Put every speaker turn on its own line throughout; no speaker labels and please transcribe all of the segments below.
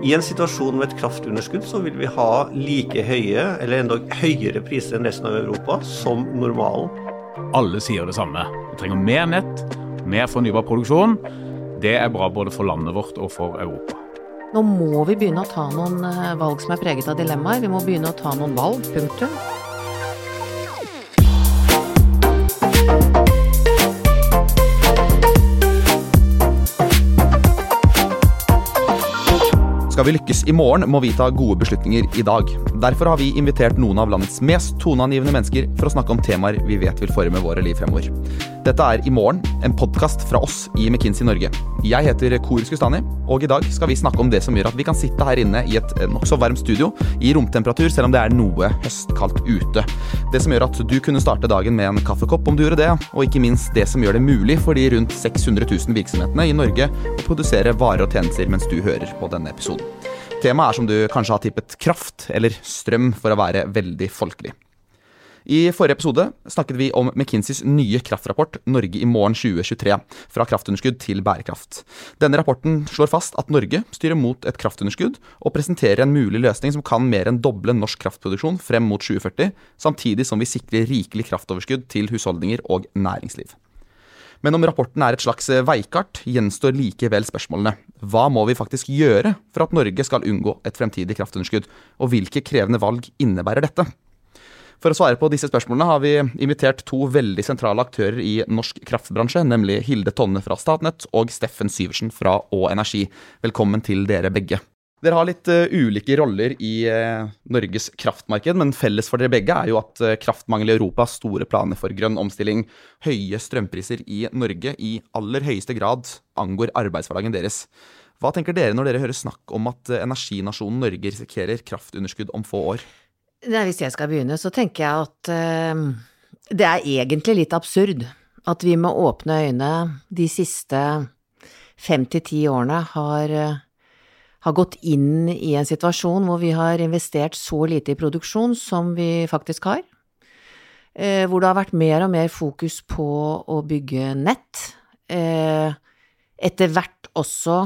I en situasjon med et kraftunderskudd så vil vi ha like høye, eller enda høyere priser enn resten av Europa, som normalen.
Alle sier det samme. Vi trenger mer nett, mer fornybar produksjon. Det er bra både for landet vårt og for Europa.
Nå må vi begynne å ta noen eh, valg som er preget av dilemmaer. Vi må begynne å ta noen valg. Punktum.
Skal vi lykkes i morgen, må vi ta gode beslutninger i dag. Derfor har vi invitert noen av landets mest toneangivende mennesker for å snakke om temaer vi vet vil forme våre liv fremover. Dette er I morgen, en podkast fra oss i McKinsey Norge. Jeg heter Kor Skustani, og i dag skal vi snakke om det som gjør at vi kan sitte her inne i et nokså varmt studio i romtemperatur, selv om det er noe høstkaldt ute. Det som gjør at du kunne starte dagen med en kaffekopp om du gjorde det, og ikke minst det som gjør det mulig for de rundt 600 000 virksomhetene i Norge å produsere varer og tjenester mens du hører på denne episoden. Temaet er som du kanskje har tippet kraft, eller strøm, for å være veldig folkelig. I forrige episode snakket vi om McKinseys nye kraftrapport 'Norge i morgen 2023', fra kraftunderskudd til bærekraft. Denne rapporten slår fast at Norge styrer mot et kraftunderskudd, og presenterer en mulig løsning som kan mer enn doble norsk kraftproduksjon frem mot 2040, samtidig som vi sikrer rikelig kraftoverskudd til husholdninger og næringsliv. Men om rapporten er et slags veikart, gjenstår likevel spørsmålene. Hva må vi faktisk gjøre for at Norge skal unngå et fremtidig kraftunderskudd, og hvilke krevende valg innebærer dette? For å svare på disse spørsmålene har vi invitert to veldig sentrale aktører i norsk kraftbransje, nemlig Hilde Tonne fra Statnett og Steffen Syversen fra Å Energi. Velkommen til dere begge. Dere har litt uh, ulike roller i uh, Norges kraftmarked, men felles for dere begge er jo at uh, kraftmangel i Europa store planer for grønn omstilling. Høye strømpriser i Norge i aller høyeste grad angår arbeidshverdagen deres. Hva tenker dere når dere hører snakk om at energinasjonen Norge risikerer kraftunderskudd om få år?
Nei, hvis jeg skal begynne, så tenker jeg at det er egentlig litt absurd at vi med åpne øyne de siste fem til ti årene har har gått inn i en situasjon hvor vi har investert så lite i produksjon som vi faktisk har. Uh, hvor det har vært mer og mer fokus på å bygge nett. Etter hvert også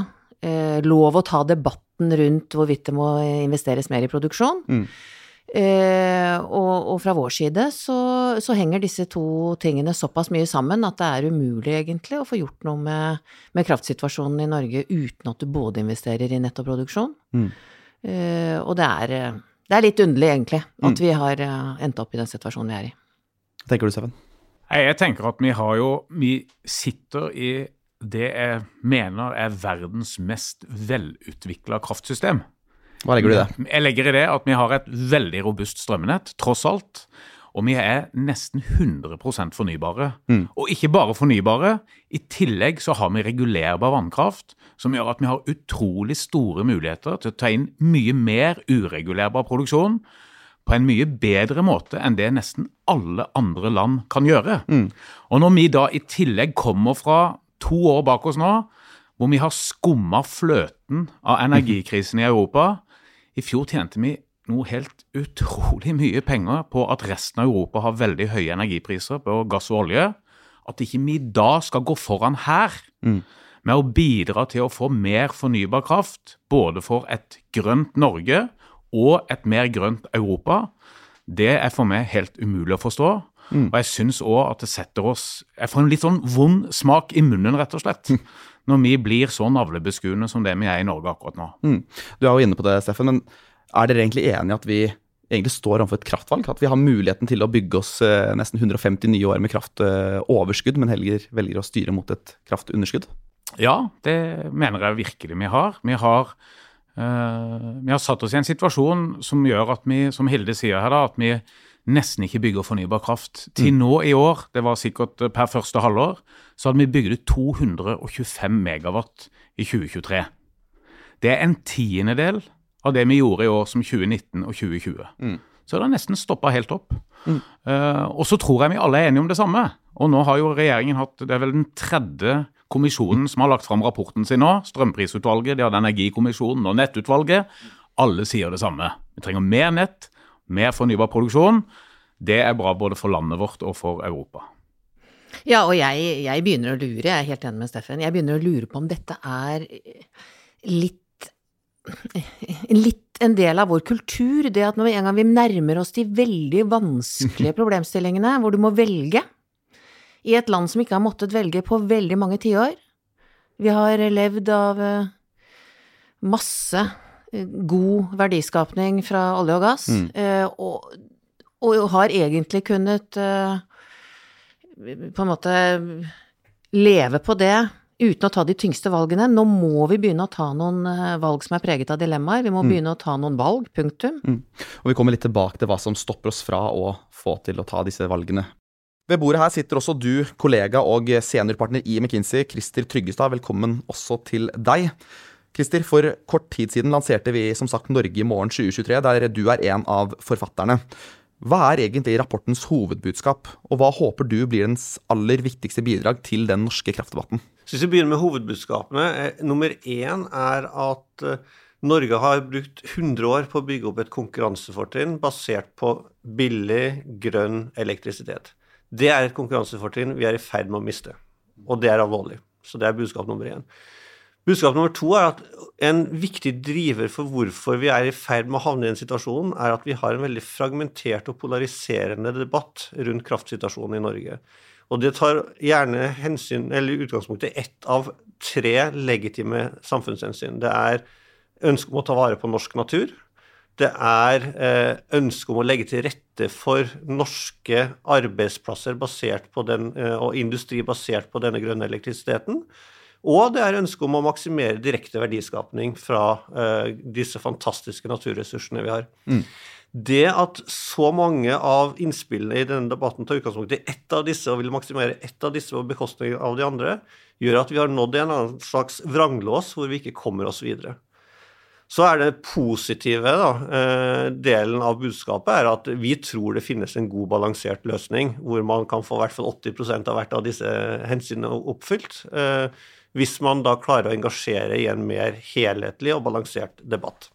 lov å ta debatten rundt hvorvidt det må investeres mer i produksjon. Mm. Eh, og, og, fra vår side så, så, henger disse to tingene såpass mye sammen at det er umulig egentlig å få gjort noe med, med kraftsituasjonen i Norge uten at du både investerer i nettoproduksjon. og. Mm. Eh, og det er, det er, litt underlig egentlig at mm. vi har eh, endt opp i den situasjonen vi er i.
Hva tenker du, Steffen?
Jeg tenker at vi har jo Vi sitter i det jeg mener er verdens mest velutvikla kraftsystem.
Hva legger du i det?
Jeg legger i det at vi har et veldig robust strømnett, tross alt. Og vi er nesten 100 fornybare. Mm. Og ikke bare fornybare. I tillegg så har vi regulerbar vannkraft, som gjør at vi har utrolig store muligheter til å ta inn mye mer uregulerbar produksjon på en mye bedre måte enn det nesten alle andre land kan gjøre. Mm. Og når vi da i tillegg kommer fra to år bak oss nå, hvor vi har skumma fløten av energikrisen i Europa, i fjor tjente vi noe helt utrolig mye penger på at resten av Europa har veldig høye energipriser på gass og olje. At ikke vi da skal gå foran her mm. med å bidra til å få mer fornybar kraft, både for et grønt Norge og et mer grønt Europa, det er for meg helt umulig å forstå. Mm. Og jeg syns òg at det setter oss Jeg får en litt sånn vond smak i munnen, rett og slett. Når vi blir så navlebeskuende som det vi er i Norge akkurat nå. Mm.
Du er jo inne på det, Steffen, men er dere egentlig enige at vi egentlig står overfor et kraftvalg? At vi har muligheten til å bygge oss eh, nesten 150 nye år med kraftoverskudd, men heller velger å styre mot et kraftunderskudd?
Ja, det mener jeg virkelig vi har. Vi har, uh, vi har satt oss i en situasjon som gjør at vi, som Hilde sier her, da, at vi nesten ikke bygger fornybar kraft. Til mm. nå i år, det var sikkert eh, per første halvår, så hadde vi bygd ut 225 megawatt i 2023. Det er en tiendedel av det vi gjorde i år som 2019 og 2020. Mm. Så det har nesten stoppa helt opp. Mm. Uh, og så tror jeg vi alle er enige om det samme. Og nå har jo regjeringen hatt Det er vel den tredje kommisjonen som har lagt fram rapporten sin nå. Strømprisutvalget, de hadde Energikommisjonen og Nettutvalget. Alle sier det samme. Vi trenger mer nett, mer fornybar produksjon, det er bra både for landet vårt og for Europa.
Ja, og jeg, jeg, begynner å lure, jeg er helt enig med Steffen, jeg begynner å lure på om dette er litt litt en del av vår kultur, det at når en gang vi nærmer oss de veldig vanskelige problemstillingene, hvor du må velge, i et land som ikke har måttet velge på veldig mange tiår Vi har levd av eh, masse god verdiskapning fra olje og gass,
Mm.
eh, og, og har egentlig kunnet eh, på en måte leve på det uten å ta de tyngste valgene. Nå må vi begynne å ta noen eh, valg som er preget av dilemmaer. Vi må begynne å ta noen valg, punktum.
Og vi kommer litt tilbake til hva som stopper oss fra å få til å ta disse valgene. Ved bordet her sitter også du, kollega og seniorpartner i McKinsey, Christer Tryggestad. Velkommen også til deg. Christer, for kort tid siden lanserte vi som sagt Norge i morgen 2023, der du er en av forfatterne. Hva er egentlig rapportens hovedbudskap, og hva håper du blir dens aller viktigste bidrag til den norske kraftdebatten?
Hvis vi begynner med hovedbudskapene. Eh, nummer én er at eh, Norge har brukt 100 år på å bygge opp et konkurransefortrinn basert på billig, grønn elektrisitet. Det er et konkurransefortrinn vi er i ferd med å miste, og det er alvorlig. Så det er budskap nummer én. Budskap nummer to er at en viktig driver for hvorfor vi er i ferd med å havne i den situasjonen, er at vi har en veldig fragmentert og polariserende debatt rundt kraftsituasjonen i Norge. Og det tar gjerne hensyn, eller utgangspunkt ett av tre legitime samfunnshensyn. Det er ønsket om å ta vare på norsk natur. Det er eh, ønsket om å legge til rette for norske arbeidsplasser basert på den, eh, og industri basert på denne grønne elektrisiteten. Og det er ønsket om å maksimere direkte verdiskapning fra eh, disse fantastiske naturressursene vi har. Det at så mange av innspillene i denne debatten tar utgangspunkt i ett av disse og vil maksimere ett av disse på bekostning av de andre, gjør at vi har nådd en annen slags vranglås hvor vi ikke kommer oss videre. Så er det positive da, eh, delen av budskapet er at vi tror det finnes en god, balansert løsning, hvor man kan få i hvert fall 80% av hvert av disse hensynene oppfylt. Hvis man da klarer å engasjere i en mer helhetlig og balansert debatt.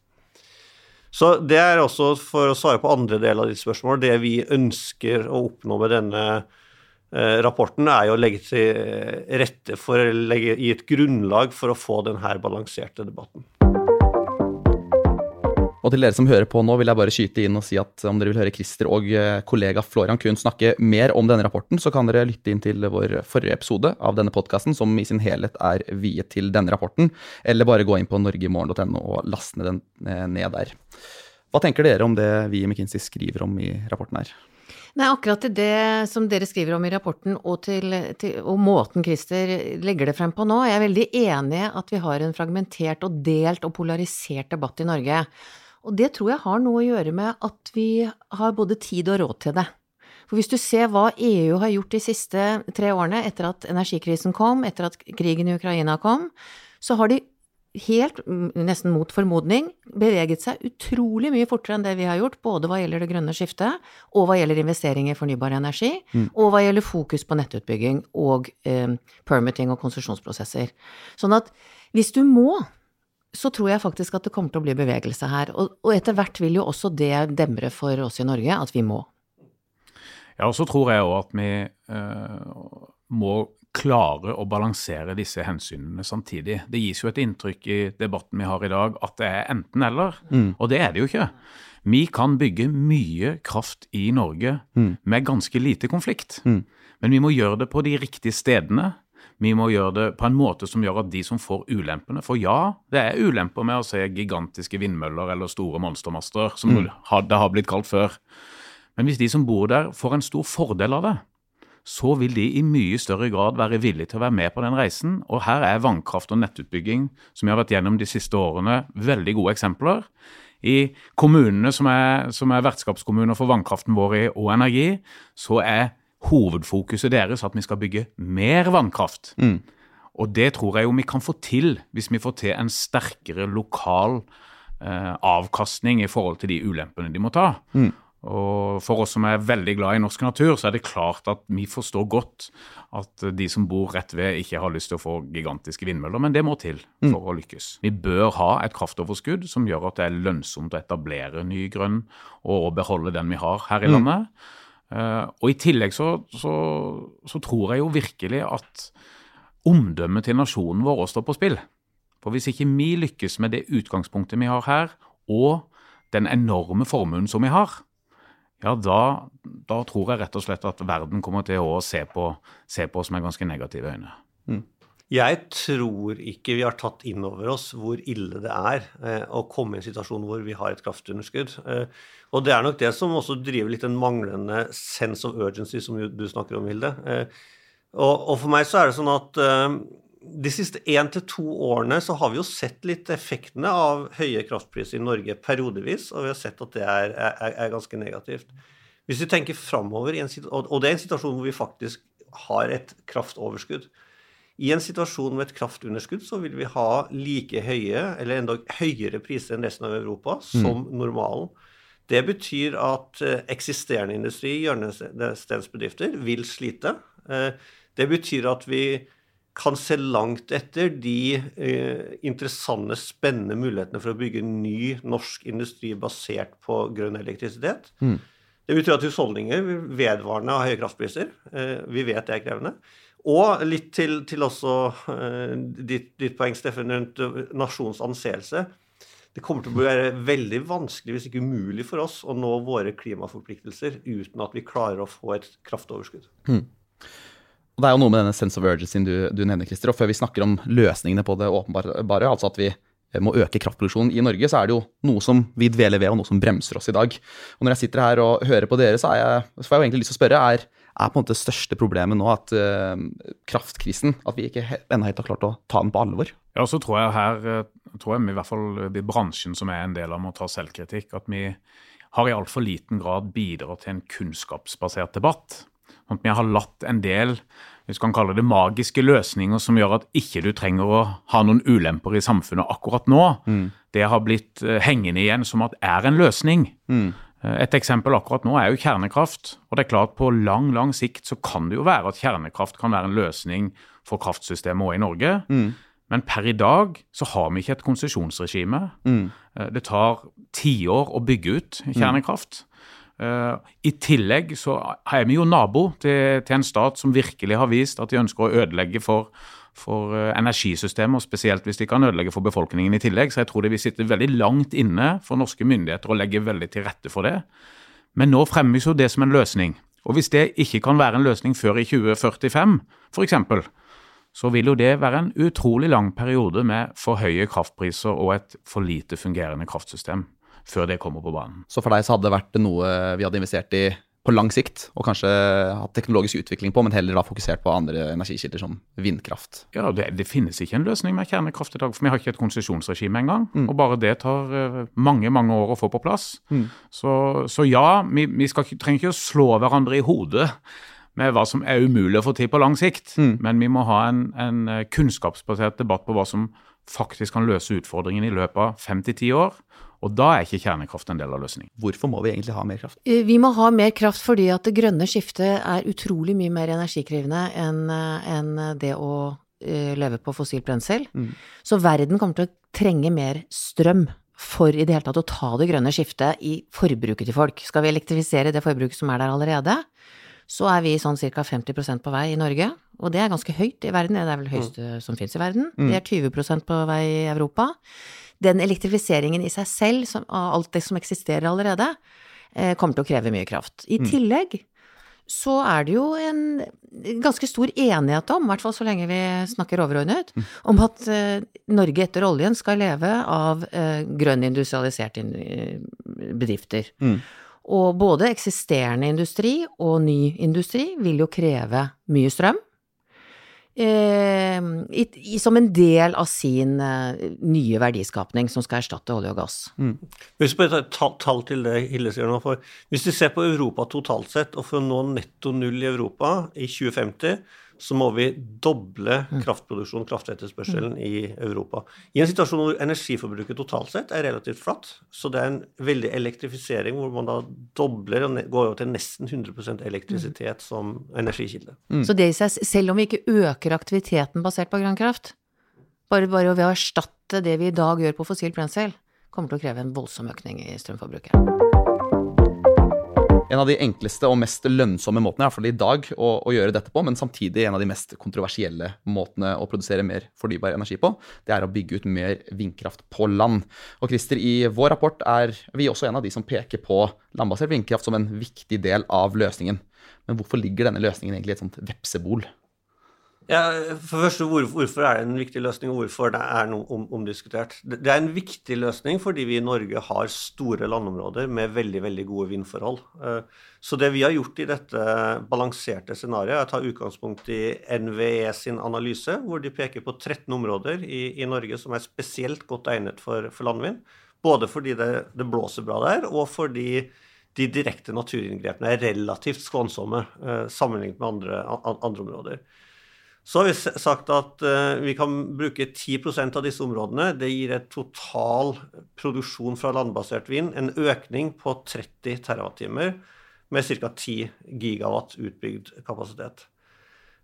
Så det er også, for å svare på andre del av ditt spørsmål, det vi ønsker å oppnå med denne eh, rapporten, er jo å legge til rette for, legge, gi et grunnlag for å få denne balanserte debatten.
Og til dere som hører på nå, vil jeg bare skyte inn og si at om dere vil høre Christer og eh, kollega Florian Kuhn snakke mer om denne rapporten, så kan dere lytte inn til vår forrige episode av denne podkasten, som i sin helhet er viet til denne rapporten, eller bare gå inn på norgeimorgen.no og laste den eh, ned der. Hva tenker dere om det vi i McKinsey skriver om i rapporten her?
Nei, akkurat til det som dere skriver om i rapporten, og, til, til, og måten Christer legger det frem på nå, jeg er veldig enig at vi har en fragmentert og delt og polarisert debatt i Norge. Og det tror jeg har noe å gjøre med at vi har både tid og råd til det. For hvis du ser hva EU har gjort de siste tre årene, etter at energikrisen kom, etter at krigen i Ukraina kom, så har de helt, nesten mot formodning, beveget seg utrolig mye fortere enn det vi har gjort, både hva gjelder det grønne skiftet, og hva gjelder investeringer i fornybar energi, og hva gjelder fokus på nettutbygging og eh, permitting og konsesjonsprosesser. Sånn at hvis du må, så tror jeg faktisk at det kommer til å bli bevegelse her. Og, og etter hvert vil jo også det demre for oss i Norge at vi må.
Ja, og så tror jeg òg at vi uh, må klare å balansere disse hensynene samtidig. Det gis jo et inntrykk i debatten vi har i dag at det er enten-eller, og det er det jo ikke. Vi kan bygge mye kraft i Norge med ganske lite konflikt, men vi må gjøre det på de riktige stedene. Vi må gjøre det på en måte som gjør at de som får ulempene For ja, det er ulemper med å se gigantiske vindmøller eller store monstermaster, som det har blitt kalt før. Men hvis de som bor der, får en stor fordel av det, så vil de i mye større grad være villige til å være med på den reisen. Og her er vannkraft og nettutbygging, som vi har vært gjennom de siste årene, veldig gode eksempler. I kommunene som er, som er vertskapskommuner for vannkraften vår i og energi, så er hovedfokuset deres at vi skal bygge mer vannkraft. Og det tror jeg jo vi kan få til hvis vi får til en sterkere lokal eh, avkastning i forhold til de ulempene de må ta. Og for oss som er veldig glad i norsk natur, så er det klart at vi forstår godt at de som bor rett ved, ikke har lyst til å få gigantiske vindmøller, men det må til for å lykkes. Vi bør ha et kraftoverskudd som gjør at det er lønnsomt å etablere ny grønn, og beholde den vi har her i landet. Eh, og i tillegg så, så, så tror jeg jo virkelig at omdømmet til nasjonen vår også står på spill. For hvis ikke vi lykkes med det utgangspunktet vi har her, og den enorme formuen som vi har, ja, da, da tror jeg rett og slett at verden kommer til å se på, se på oss med ganske negative øyne.
Mm. Jeg tror ikke vi har tatt inn over oss hvor ille det er eh, å komme i en situasjon hvor vi har et kraftunderskudd. Eh, og det er nok det som også driver litt den manglende sense of urgency som du snakker om, Hilde. Eh, og, og, for meg så er det sånn at de siste én til to årene så har vi jo sett litt effektene av høye kraftpriser i Norge periodevis, og vi har sett at det er, er, er ganske negativt. Hvis vi tenker framover, og det er en situasjon hvor vi faktisk har et kraftoverskudd i en situasjon med et kraftunderskudd så vil vi ha like høye, eller enda høyere priser enn resten av Europa, som mm. normalen. Det betyr at eh, eksisterende industri, hjørnestensbedrifter, vil slite. Eh, det betyr at vi kan se langt etter de eh, interessante, spennende mulighetene for å bygge ny norsk industri basert på grønn elektrisitet. Mm. Det betyr at husholdninger vedvarende har høye kraftpriser. vi vet det er krevende. Og litt til, til også uh, ditt, ditt, poeng, Steffen, rundt uh, nasjonens anseelse. Det kommer til å være veldig vanskelig, hvis ikke umulig, for oss å nå våre klimaforpliktelser uten at vi klarer å få et kraftoverskudd. Hmm.
Og Det er jo noe med denne sense of urgency du, du nevner, Christer. Og før vi snakker om løsningene på det åpenbare, altså at vi må øke kraftproduksjonen i Norge, så er det jo noe som vi dveler ved, og noe som bremser oss i dag. Og Når jeg sitter her og hører på dere, så, jeg, så får jeg jo egentlig lyst til å spørre er er på en måte det største problemet nå at uh, kraftkrisen At vi ikke ennå helt har klart å ta den på alvor.
Ja, så tror jeg her eh, tror jeg i hvert fall i bransjen som er en del av, må ta selvkritikk. At vi har i altfor liten grad bidratt til en kunnskapsbasert debatt. At vi har latt en del hvis kan kalle det magiske løsninger som gjør at ikke du trenger å ha noen ulemper i samfunnet akkurat nå. Mm. Det har blitt eh, hengende igjen som at er en løsning. Mm. Eh, et eksempel akkurat nå er jo kjernekraft. og det er klart På lang lang sikt så kan det jo være at kjernekraft kan være en løsning for kraftsystemet òg i Norge. Mm. Men per i dag så har vi ikke et konsesjonsregime. Mm. Eh, det tar tiår å bygge ut kjernekraft. Uh, I tillegg så er vi jo nabo til, til, en stat som virkelig har vist at de ønsker å ødelegge for for eh, energisystemet, og spesielt hvis de kan ødelegge for befolkningen i tillegg. Så jeg tror det vil sitte veldig langt inne for norske myndigheter å legge veldig til rette for det. Men nå fremmes jo det som en løsning. Og hvis det ikke kan være en løsning før i 2045, f.eks., så vil jo det være en utrolig lang periode med for høye kraftpriser og et for lite fungerende kraftsystem før det kommer på banen.
Så for deg så hadde det vært noe vi hadde investert i på lang sikt, og kanskje hatt teknologisk utvikling på, men heller da fokusert på andre energikilder som vindkraft.
Ja, det, det, finnes ikke en løsning med kjernekraft i dag, for vi har ikke et konsesjonsregime engang. Mm. Og bare det tar uh, mange mange år å få på plass. Mm. Så, så, ja, vi, vi skal, trenger ikke å slå hverandre i hodet med hva som er umulig å få til på lang sikt, mm. men vi må ha en, en eh, kunnskapsbasert debatt på hva som faktisk kan løse utfordringen i løpet av fem til ti år. Og da er ikke kjernekraft en del av løsningen.
Hvorfor må vi egentlig ha mer kraft?
Eh, vi må ha mer kraft fordi at det grønne skiftet er utrolig mye mer energikrevende enn eh, en det å eh, leve på fossilt brensel. Mm. Så verden kommer til å trenge mer strøm for i det hele tatt å ta det grønne skiftet i forbruket til folk. Skal vi elektrifisere det forbruket som er der allerede, så er vi sånn ca. 50% på vei i Norge. Og det er ganske høyt i verden, det er vel det høyeste mm. som finnes i verden. Vi Det er 20% på vei i Europa den elektrifiseringen i seg selv, som, av alt det som eksisterer allerede, eh, kommer til å kreve mye kraft. I mm. tillegg så er det jo en ganske stor enighet om, i hvert fall så lenge vi snakker overordnet, mm. om at eh, Norge etter oljen skal leve av eh, grønn industrialiserte in bedrifter. Mm. Og både eksisterende industri og ny industri vil jo kreve mye strøm eh, i, i, som en del av sin eh, nye verdiskapning som skal erstatte olje og gass. Mm.
Hvis vi tar tall til det, Hilde sier nå, for Hvis du ser på Europa totalt sett, og for å nå netto null i Europa i 2050 så må vi doble kraftproduksjonen, kraftproduksjon, kraftetterspørselen, mm. i Europa. I en situasjon hvor energiforbruket totalt sett er relativt flatt, så det er en veldig elektrifisering hvor man da dobler og går over til nesten 100 elektrisitet mm. som energikilde.
Mm. Så det i seg, selv om vi ikke øker aktiviteten basert på grønn kraft, bare, bare ved å erstatte det vi i dag gjør på fossilt brensel, kommer til å kreve en voldsom økning i strømforbruket.
En av de enkleste og mest lønnsomme måtene i hvert fall i dag å, å, gjøre dette på, men samtidig en av de mest kontroversielle måtene å produsere mer fornybar energi på, det er å bygge ut mer vindkraft på land. Og Christer, i vår rapport er vi også en av de som peker på landbasert vindkraft som en viktig del av løsningen. Men hvorfor ligger denne løsningen egentlig i et sånt vepsebol?
Ja, for første, Hvorfor er det en viktig løsning, og hvorfor det er noe om, omdiskutert? Det er en viktig løsning fordi vi i Norge har store landområder med veldig veldig gode vindforhold. Eh, så det vi har gjort i dette balanserte scenarioet, er å ta utgangspunkt i NVE sin analyse, hvor de peker på 13 områder i, i Norge som er spesielt godt egnet for, for landvind. Både fordi det, det blåser bra der, og fordi de direkte naturinngrepene er relativt skånsomme eh, sammenlignet med andre, andre områder. Så har vi sagt at uh, vi kan bruke 10% av disse områdene. Det gir et total produksjon fra landbasert vind, en økning på 30 TWh med ca. 10 gigawatt utbygd kapasitet.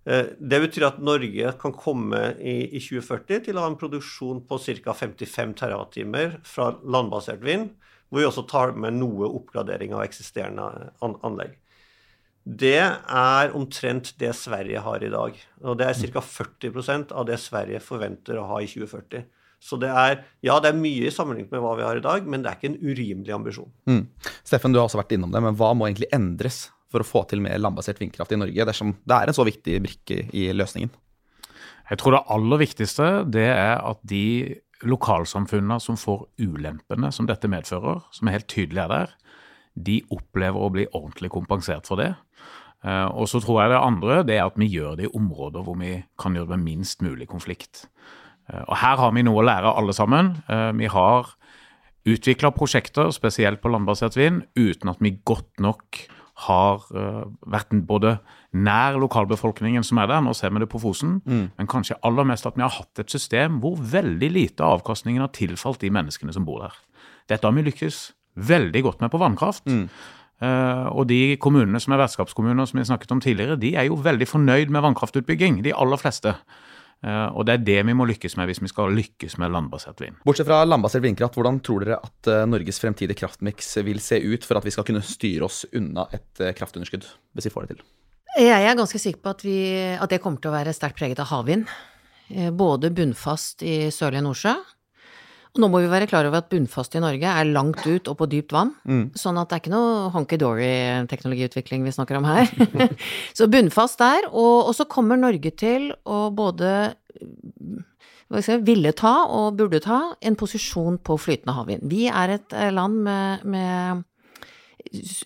Uh, det betyr at Norge kan komme i 2040 til å ha en produksjon på ca. 55 TWh fra landbasert vind, hvor vi også tar med noe oppgradering av eksisterende anlegg. Det er omtrent det Sverige har i dag. Og det er ca. 40% av det Sverige forventer å ha i 2040. Så det er, ja, det er mye i sammenligning med hva vi har i dag, men det er ikke en urimelig ambisjon.
Mm. Steffen, du har også vært innom det, men hva må egentlig endres for å få til mer landbasert vindkraft i Norge, dersom det er en så viktig brikke i løsningen?
Jeg tror det aller viktigste det er at de lokalsamfunnene som får ulempene som dette medfører, som er helt tydelig er der, de opplever å bli ordentlig kompensert for det. Eh, og så tror jeg det andre det er at vi gjør det i områder hvor vi kan gjøre det med minst mulig konflikt. Eh, og her har vi noe å lære alle sammen. Eh, vi har utvikla prosjekter, spesielt på landbasert vind, uten at vi godt nok har vært både nær lokalbefolkningen som er der, nå ser vi det på Fosen, mm. men kanskje aller mest at vi har hatt et system hvor veldig lite av avkastningen har tilfalt de menneskene som bor der. Dette har vi lykkes veldig godt med på vannkraft. Mm. Uh, og de kommunene som er vertskapskommuner, som vi snakket om tidligere, de er jo veldig fornøyd med vannkraftutbygging, de aller fleste. Uh, og det er det vi må lykkes med hvis vi skal lykkes med landbasert vind.
Bortsett fra landbasert vindkraft, hvordan tror dere at uh, Norges fremtidige kraftmiks vil se ut for at vi skal kunne styre oss unna et kraftunderskudd, hvis vi får det til?
Jeg er ganske sikker på at, vi, at det kommer til å være sterkt preget av havvind. Både bunnfast i sørlige Nordsjø nå må vi være klar over at bunnfast i Norge er langt ut og på dypt vann. Mm. Sånn at det er ikke noe honky-dory-teknologiutvikling vi snakker om her. så bunnfast der. Og, og, så kommer Norge til å både si, ville ta og burde ta en posisjon på flytende havvind. Vi er et eh, land med, med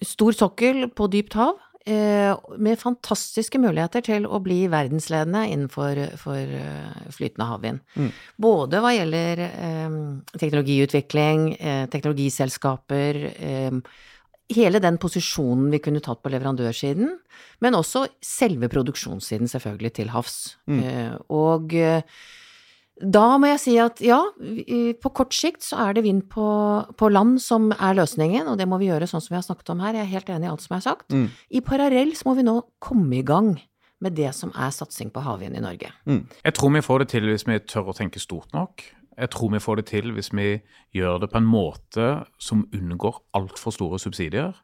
stor sokkel på dypt hav. Eh, med fantastiske muligheter til å bli verdensledende innenfor eh, flytende havvind. Mm. Både hva gjelder eh, teknologiutvikling, eh, teknologiselskaper eh, Hele den posisjonen vi kunne tatt på leverandørsiden, men også selve produksjonssiden, selvfølgelig, til havs. Mm. Eh, og da må jeg si at ja, på kort sikt så er det vind på, på, land som er løsningen, og det må vi gjøre sånn som vi har snakket om her. Jeg er helt enig i alt som er sagt. Mm. I parallell så må vi nå komme i gang med det som er satsing på havvind i Norge. Mm.
Jeg tror vi får det til hvis vi tør å tenke stort nok. Jeg tror vi får det til hvis vi gjør det på en måte som unngår altfor store subsidier.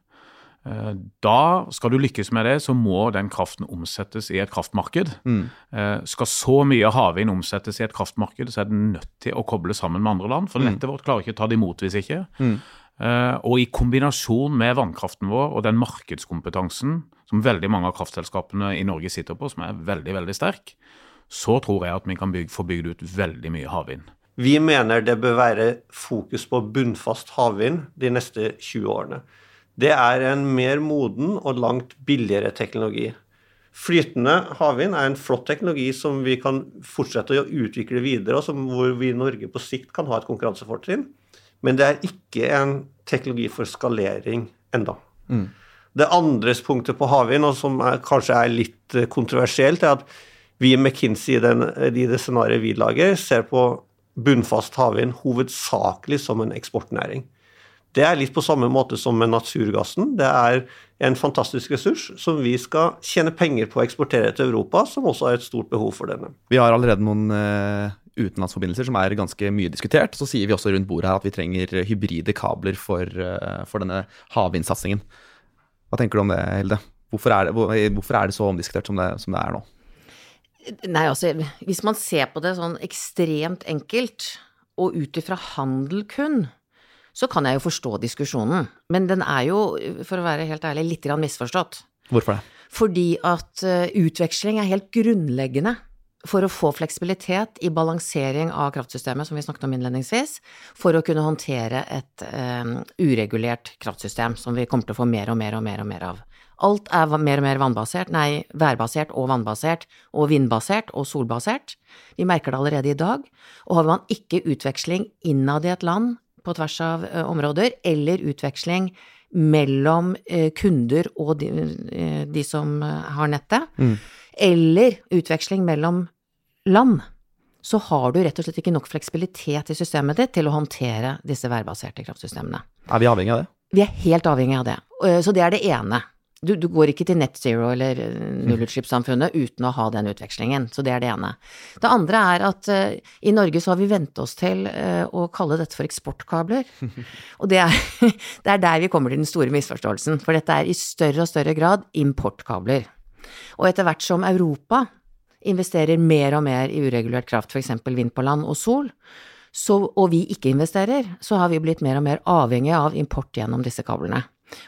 Eh, da skal du lykkes med det, så må den kraften omsettes i et kraftmarked. Mm. Eh, skal så mye havvind omsettes i et kraftmarked, så er den nødt til å koble sammen med andre land. For mm. nettet vårt klarer ikke å ta det imot hvis ikke. Mm. Eh, og i kombinasjon med vannkraften vår og den markedskompetansen som veldig mange av kraftselskapene i Norge sitter på, som er veldig, veldig sterk, så tror jeg at vi kan bygge, få bygd ut veldig mye havvind.
Vi mener det bør være fokus på bunnfast havvind de neste 20 årene det er en mer moden og langt billigere teknologi. Flytende havvind er en flott teknologi som vi kan fortsette å utvikle videre, og hvor vi i Norge på sikt kan ha et konkurransefortrinn. Men det er ikke en teknologi for skalering enda. Mm. Det andre punktet på havvind, og som er, kanskje er litt kontroversielt, er at vi i McKinsey i det scenarioet vi lager, ser på bunnfast havvind hovedsakelig som en eksportnæring. Det er litt på samme måte som med naturgassen. Det er en fantastisk ressurs som vi skal tjene penger på å eksportere til Europa, som også har et stort behov for denne.
Vi har allerede noen uh, utenlandsforbindelser som er ganske mye diskutert. Så sier vi også rundt bordet her at vi trenger hybride kabler for, uh, for denne havvindsatsingen. Hva tenker du om det, Hilde? Hvorfor er det, hvor, hvorfor er det så omdiskutert som det, som det er nå?
Nei, altså, hvis man ser på det sånn ekstremt enkelt, og ut ifra handel kun, så kan jeg jo forstå diskusjonen. Men den er jo, for å være helt ærlig, litt misforstått.
Hvorfor det?
Fordi at uh, utveksling er helt grunnleggende for å få fleksibilitet i balansering av kraftsystemet, som vi snakket om innledningsvis, for å kunne håndtere et um, uregulert kraftsystem som vi kommer til å få mer og mer og mer og mer av. Alt er mer og mer vannbasert, nei, værbasert og vannbasert, og vindbasert og solbasert. Vi merker det allerede i dag. Og har man ikke utveksling innad i et land på tvers av uh, områder, eller utveksling mellom uh, kunder og de, uh, de som har nettet, mm. eller utveksling mellom land, så har du rett og slett ikke nok fleksibilitet i systemet ditt til å håndtere disse værbaserte kraftsystemene.
Er vi avhengig av det?
Vi er helt avhengig av det. Så det er det ene. Du, du, går ikke til net zero eller eh, nullutslippssamfunnet uten å ha den utvekslingen. Så det er det ene. Det andre er at uh, i Norge så har vi vent oss til uh, å kalle dette for eksportkabler. Og det er, det er, der vi kommer til den store misforståelsen. For dette er i større og større grad importkabler. Og etter hvert som Europa investerer mer og mer i uregulert kraft, f.eks. vind på land og sol, så, og vi ikke investerer, så har vi blitt mer og mer avhengig av import gjennom disse kablene.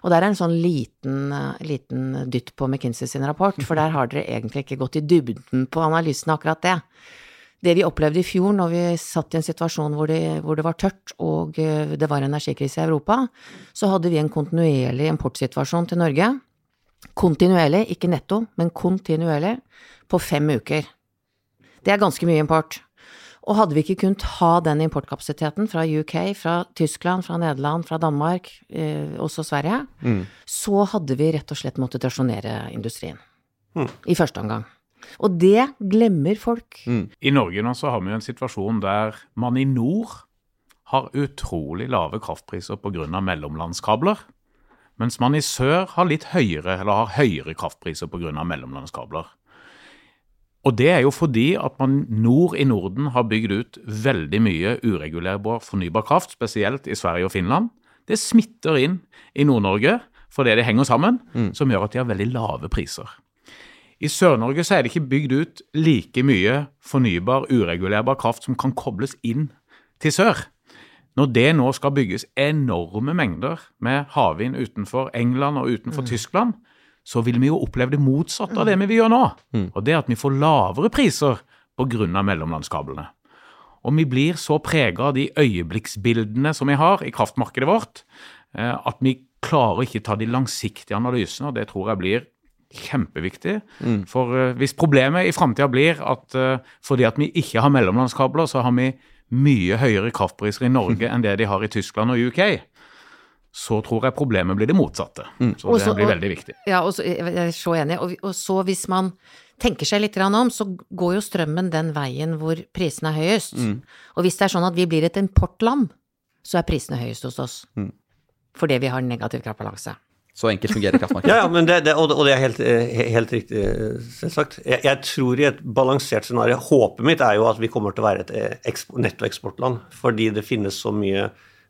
Og der er en sånn liten, eh, liten dytt på McKinsey sin rapport, for der har dere egentlig ikke gått i dybden på analysen av akkurat det. Det vi opplevde i fjor når vi satt i en situasjon hvor det, hvor det var tørt og eh, det var energikrise i Europa, så hadde vi en kontinuerlig importsituasjon til Norge. Kontinuerlig, ikke netto, men kontinuerlig, på fem uker. Det er ganske mye import. Og hadde vi ikke kunnet ha den importkapasiteten fra UK, fra Tyskland, fra Nederland, fra Danmark, eh, også Sverige, mm. så hadde vi rett og slett måttet rasjonere industrien. Mm. I første omgang. Og det glemmer folk.
Mm. I Norge nå så har vi jo en situasjon der man i nord har utrolig lave kraftpriser pga. mellomlandskabler. Mens man i sør har litt høyere, eller har høyere kraftpriser pga. mellomlandskabler. Og det er jo fordi at man nord i Norden har bygd ut veldig mye uregulerbar fornybar kraft, spesielt i Sverige og Finland. Det smitter inn i Nord-Norge fordi det henger sammen, mm. som gjør at de har veldig lave priser. I Sør-Norge så er det ikke bygd ut like mye fornybar, uregulerbar kraft som kan kobles inn til sør. Når det nå skal bygges enorme mengder med havvind utenfor England og utenfor mm. Tyskland, så vil vi jo oppleve det motsatte av det vi vil gjøre nå. Mm. Og det er at vi får lavere priser pga. mellomlandskablene. Og vi blir så prega av de øyeblikksbildene som vi har i kraftmarkedet vårt, eh, at vi klarer ikke ta de langsiktige analysene, og det tror jeg blir kjempeviktig. Mm. For uh, hvis problemet i framtida blir at uh, fordi at vi ikke har mellomlandskabler, så har vi mye høyere kraftpriser i Norge mm. enn det de har i Tyskland og UK, så tror jeg problemet blir det motsatte. Mm. Så det blir veldig viktig.
Ja, og så, jeg er så enig. Og, og, så hvis man tenker seg litt om, så går jo strømmen den veien hvor prisene er høyest. Mm. Og hvis det er sånn at vi blir et importland, så er prisene høyest hos oss. Mm. Fordi vi har negativ kraftbalanse.
Så enkelt fungerer kraftmarkedet.
ja, ja det, det, og, det, er helt, eh, helt riktig, selvsagt. Jeg, jeg, tror i et balansert scenario Håpet mitt er jo at vi kommer til å være et eh, nettoeksportland, fordi det finnes så mye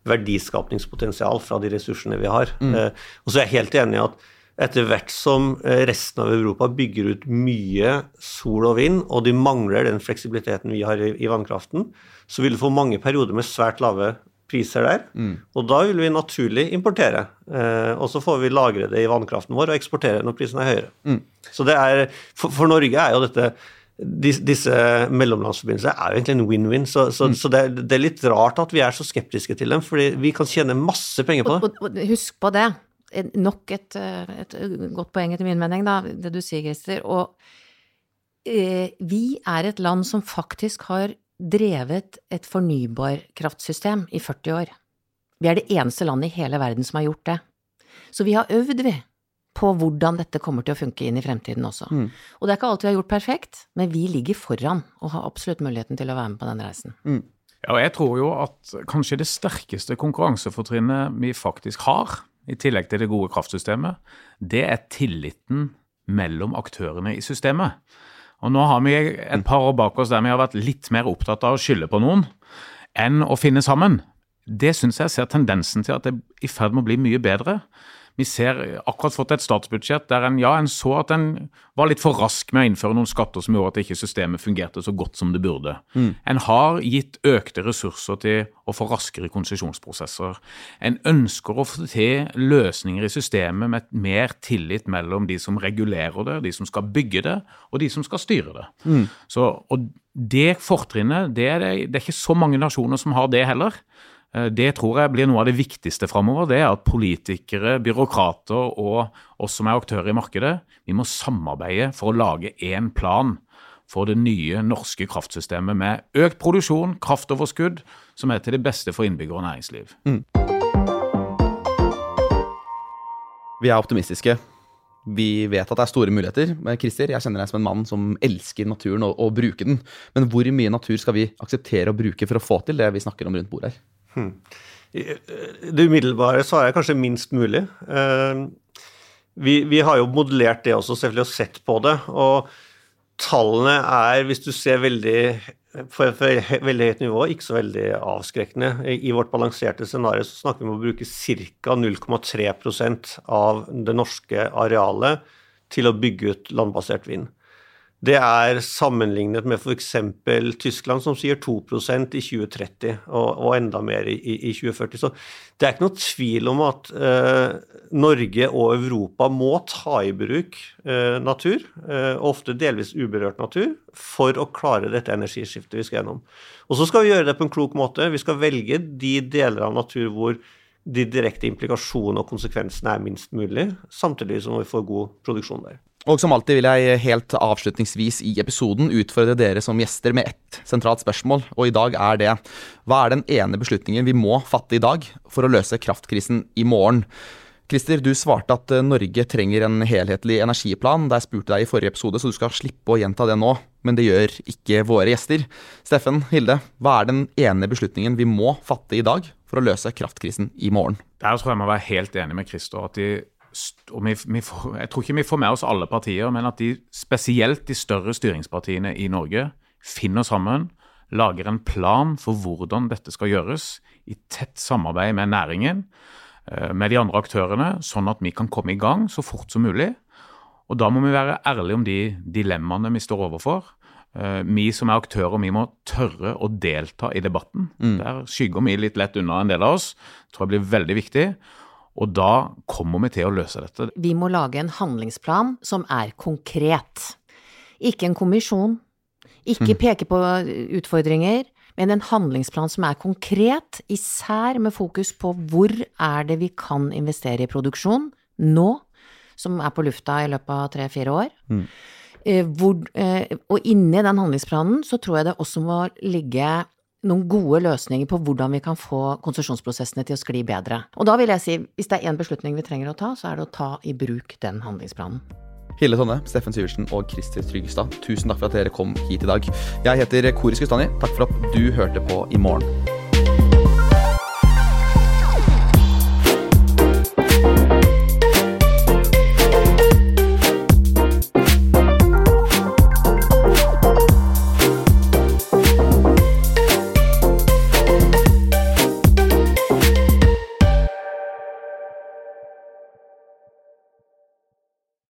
verdiskapningspotensial fra de ressursene vi har. Mm. Eh, og så er jeg helt enig i at etter hvert som eh, resten av Europa bygger ut mye sol og vind, og de mangler den fleksibiliteten vi har i, i vannkraften, så vil du få mange perioder med svært lave priser der. Mm. Og da vil vi naturlig importere. Eh, og så får vi lagre det i vannkraften vår og eksportere når prisen er høyere. Mm. Så det er, for, for Norge er jo dette disse mellomlandsforbindelsene er jo egentlig en win-win. Så, så, mm. så det, det, er litt rart at vi er så skeptiske til dem, fordi vi kan tjene masse penger på det.
Og, og, husk på det. Nok et, et, godt poeng etter min mening, da, det du sier, Christer. Og eh, vi er et land som faktisk har drevet et fornybarkraftsystem i 40 år. Vi er det eneste landet i hele verden som har gjort det. Så vi har øvd, vi på hvordan dette kommer til å funke inn i fremtiden også. Mm. Og det er ikke alt vi har gjort perfekt, men vi ligger foran og har absolutt muligheten til å være med på den reisen. Mm.
Ja, og jeg tror jo at kanskje det sterkeste konkurransefortrinnet vi faktisk har, i tillegg til det gode kraftsystemet, det er tilliten mellom aktørene i systemet. Og nå har vi et par år bak oss der vi har vært litt mer opptatt av å skylde på noen enn å finne sammen. Det syns jeg ser tendensen til at det er i ferd med å bli mye bedre. Vi ser akkurat fått et statsbudsjett der en ja, en så at en var litt for rask med å innføre noen skatter som gjorde at ikke systemet fungerte så godt som det burde. Mm. En har gitt økte ressurser til å få raskere konsesjonsprosesser. En ønsker å få til løsninger i systemet med mer tillit mellom de som regulerer det, de som skal bygge det, og de som skal styre det. Mm. Så, og det fortrinnet, det, det, det er ikke så mange nasjoner som har det heller. Eh, det tror jeg blir noe av det viktigste framover. Det er at politikere, byråkrater og oss som er aktører i markedet, vi må samarbeide for å lage én plan for det nye norske kraftsystemet med økt produksjon, kraftoverskudd, som er til det beste for innbyggere og næringsliv. Mm.
Vi er optimistiske. Vi vet at det er store muligheter. Christer, jeg kjenner deg som en mann som elsker naturen og, og bruker den. Men hvor mye natur skal vi akseptere å bruke for å få til det vi snakker om rundt bordet her? Hmm.
Det umiddelbare svaret er kanskje minst mulig. Eh, vi, vi, har jo modellert det også, selvfølgelig, og sett på det. Og tallene er, hvis du ser veldig på veldig høyt nivå, ikke så veldig avskrekkende. I vårt balanserte scenario så snakker vi om å bruke ca. 0,3% av det norske arealet til å bygge ut landbasert vind. Det er sammenlignet med f.eks. Tyskland, som sier 2% i 2030, og, og enda mer i, i, 2040. Så det er ikke noe tvil om at eh, Norge og Europa må ta i bruk eh, natur, eh, ofte delvis uberørt natur, for å klare dette energiskiftet vi skal gjennom. Og så skal vi gjøre det på en klok måte. Vi skal velge de deler av natur hvor de direkte implikasjonene og konsekvensene er minst mulig, samtidig som vi får god produksjon der.
Og som alltid vil jeg helt avslutningsvis i episoden utfordre dere som gjester med ett sentralt spørsmål, og i dag er det hva er den ene beslutningen vi må fatte i dag for å løse kraftkrisen i morgen? Christer, du svarte at eh, Norge trenger en helhetlig energiplan da jeg spurte deg i forrige episode, så du skal slippe å gjenta det nå, men det gjør ikke våre gjester. Steffen, Hilde, hva er den ene beslutningen vi må fatte i dag for å løse kraftkrisen i morgen?
Der tror jeg må være helt enig med Christer. at de vi, vi får, Jeg tror ikke vi får med oss alle partier, men at de, spesielt de større styringspartiene i Norge finner sammen, lager en plan for hvordan dette skal gjøres, i tett samarbeid med næringen, eh, med de andre aktørene, sånn at vi kan komme i gang så fort som mulig. Og da må vi være ærlige om de dilemmaene vi står overfor. Eh, vi som er aktører, vi må tørre å delta i debatten. Mm. Der skygger vi litt lett unna en del av oss. Det tror jeg blir veldig viktig. Og da kommer vi til å løse dette.
Vi må lage en handlingsplan som er konkret. Ikke en kommisjon. Ikke mm. peke på utfordringer, men en handlingsplan som er konkret, især med fokus på hvor er det vi kan investere i produksjon nå, som er på lufta i løpet av tre-fire år. Mm. Eh, hvor, eh, og inni den handlingsplanen så tror jeg det også må ligge noen gode løsninger på hvordan vi kan få konsesjonsprosessene til å skli bedre. Og da vil jeg si, hvis det er én beslutning vi trenger å ta, så er det å ta i bruk den handlingsplanen.
Hille Tonne, Steffen Syversen og Christer Tryggestad, tusen takk for at dere kom hit i dag. Jeg heter Kori Skustani. Takk for at du hørte på I morgen.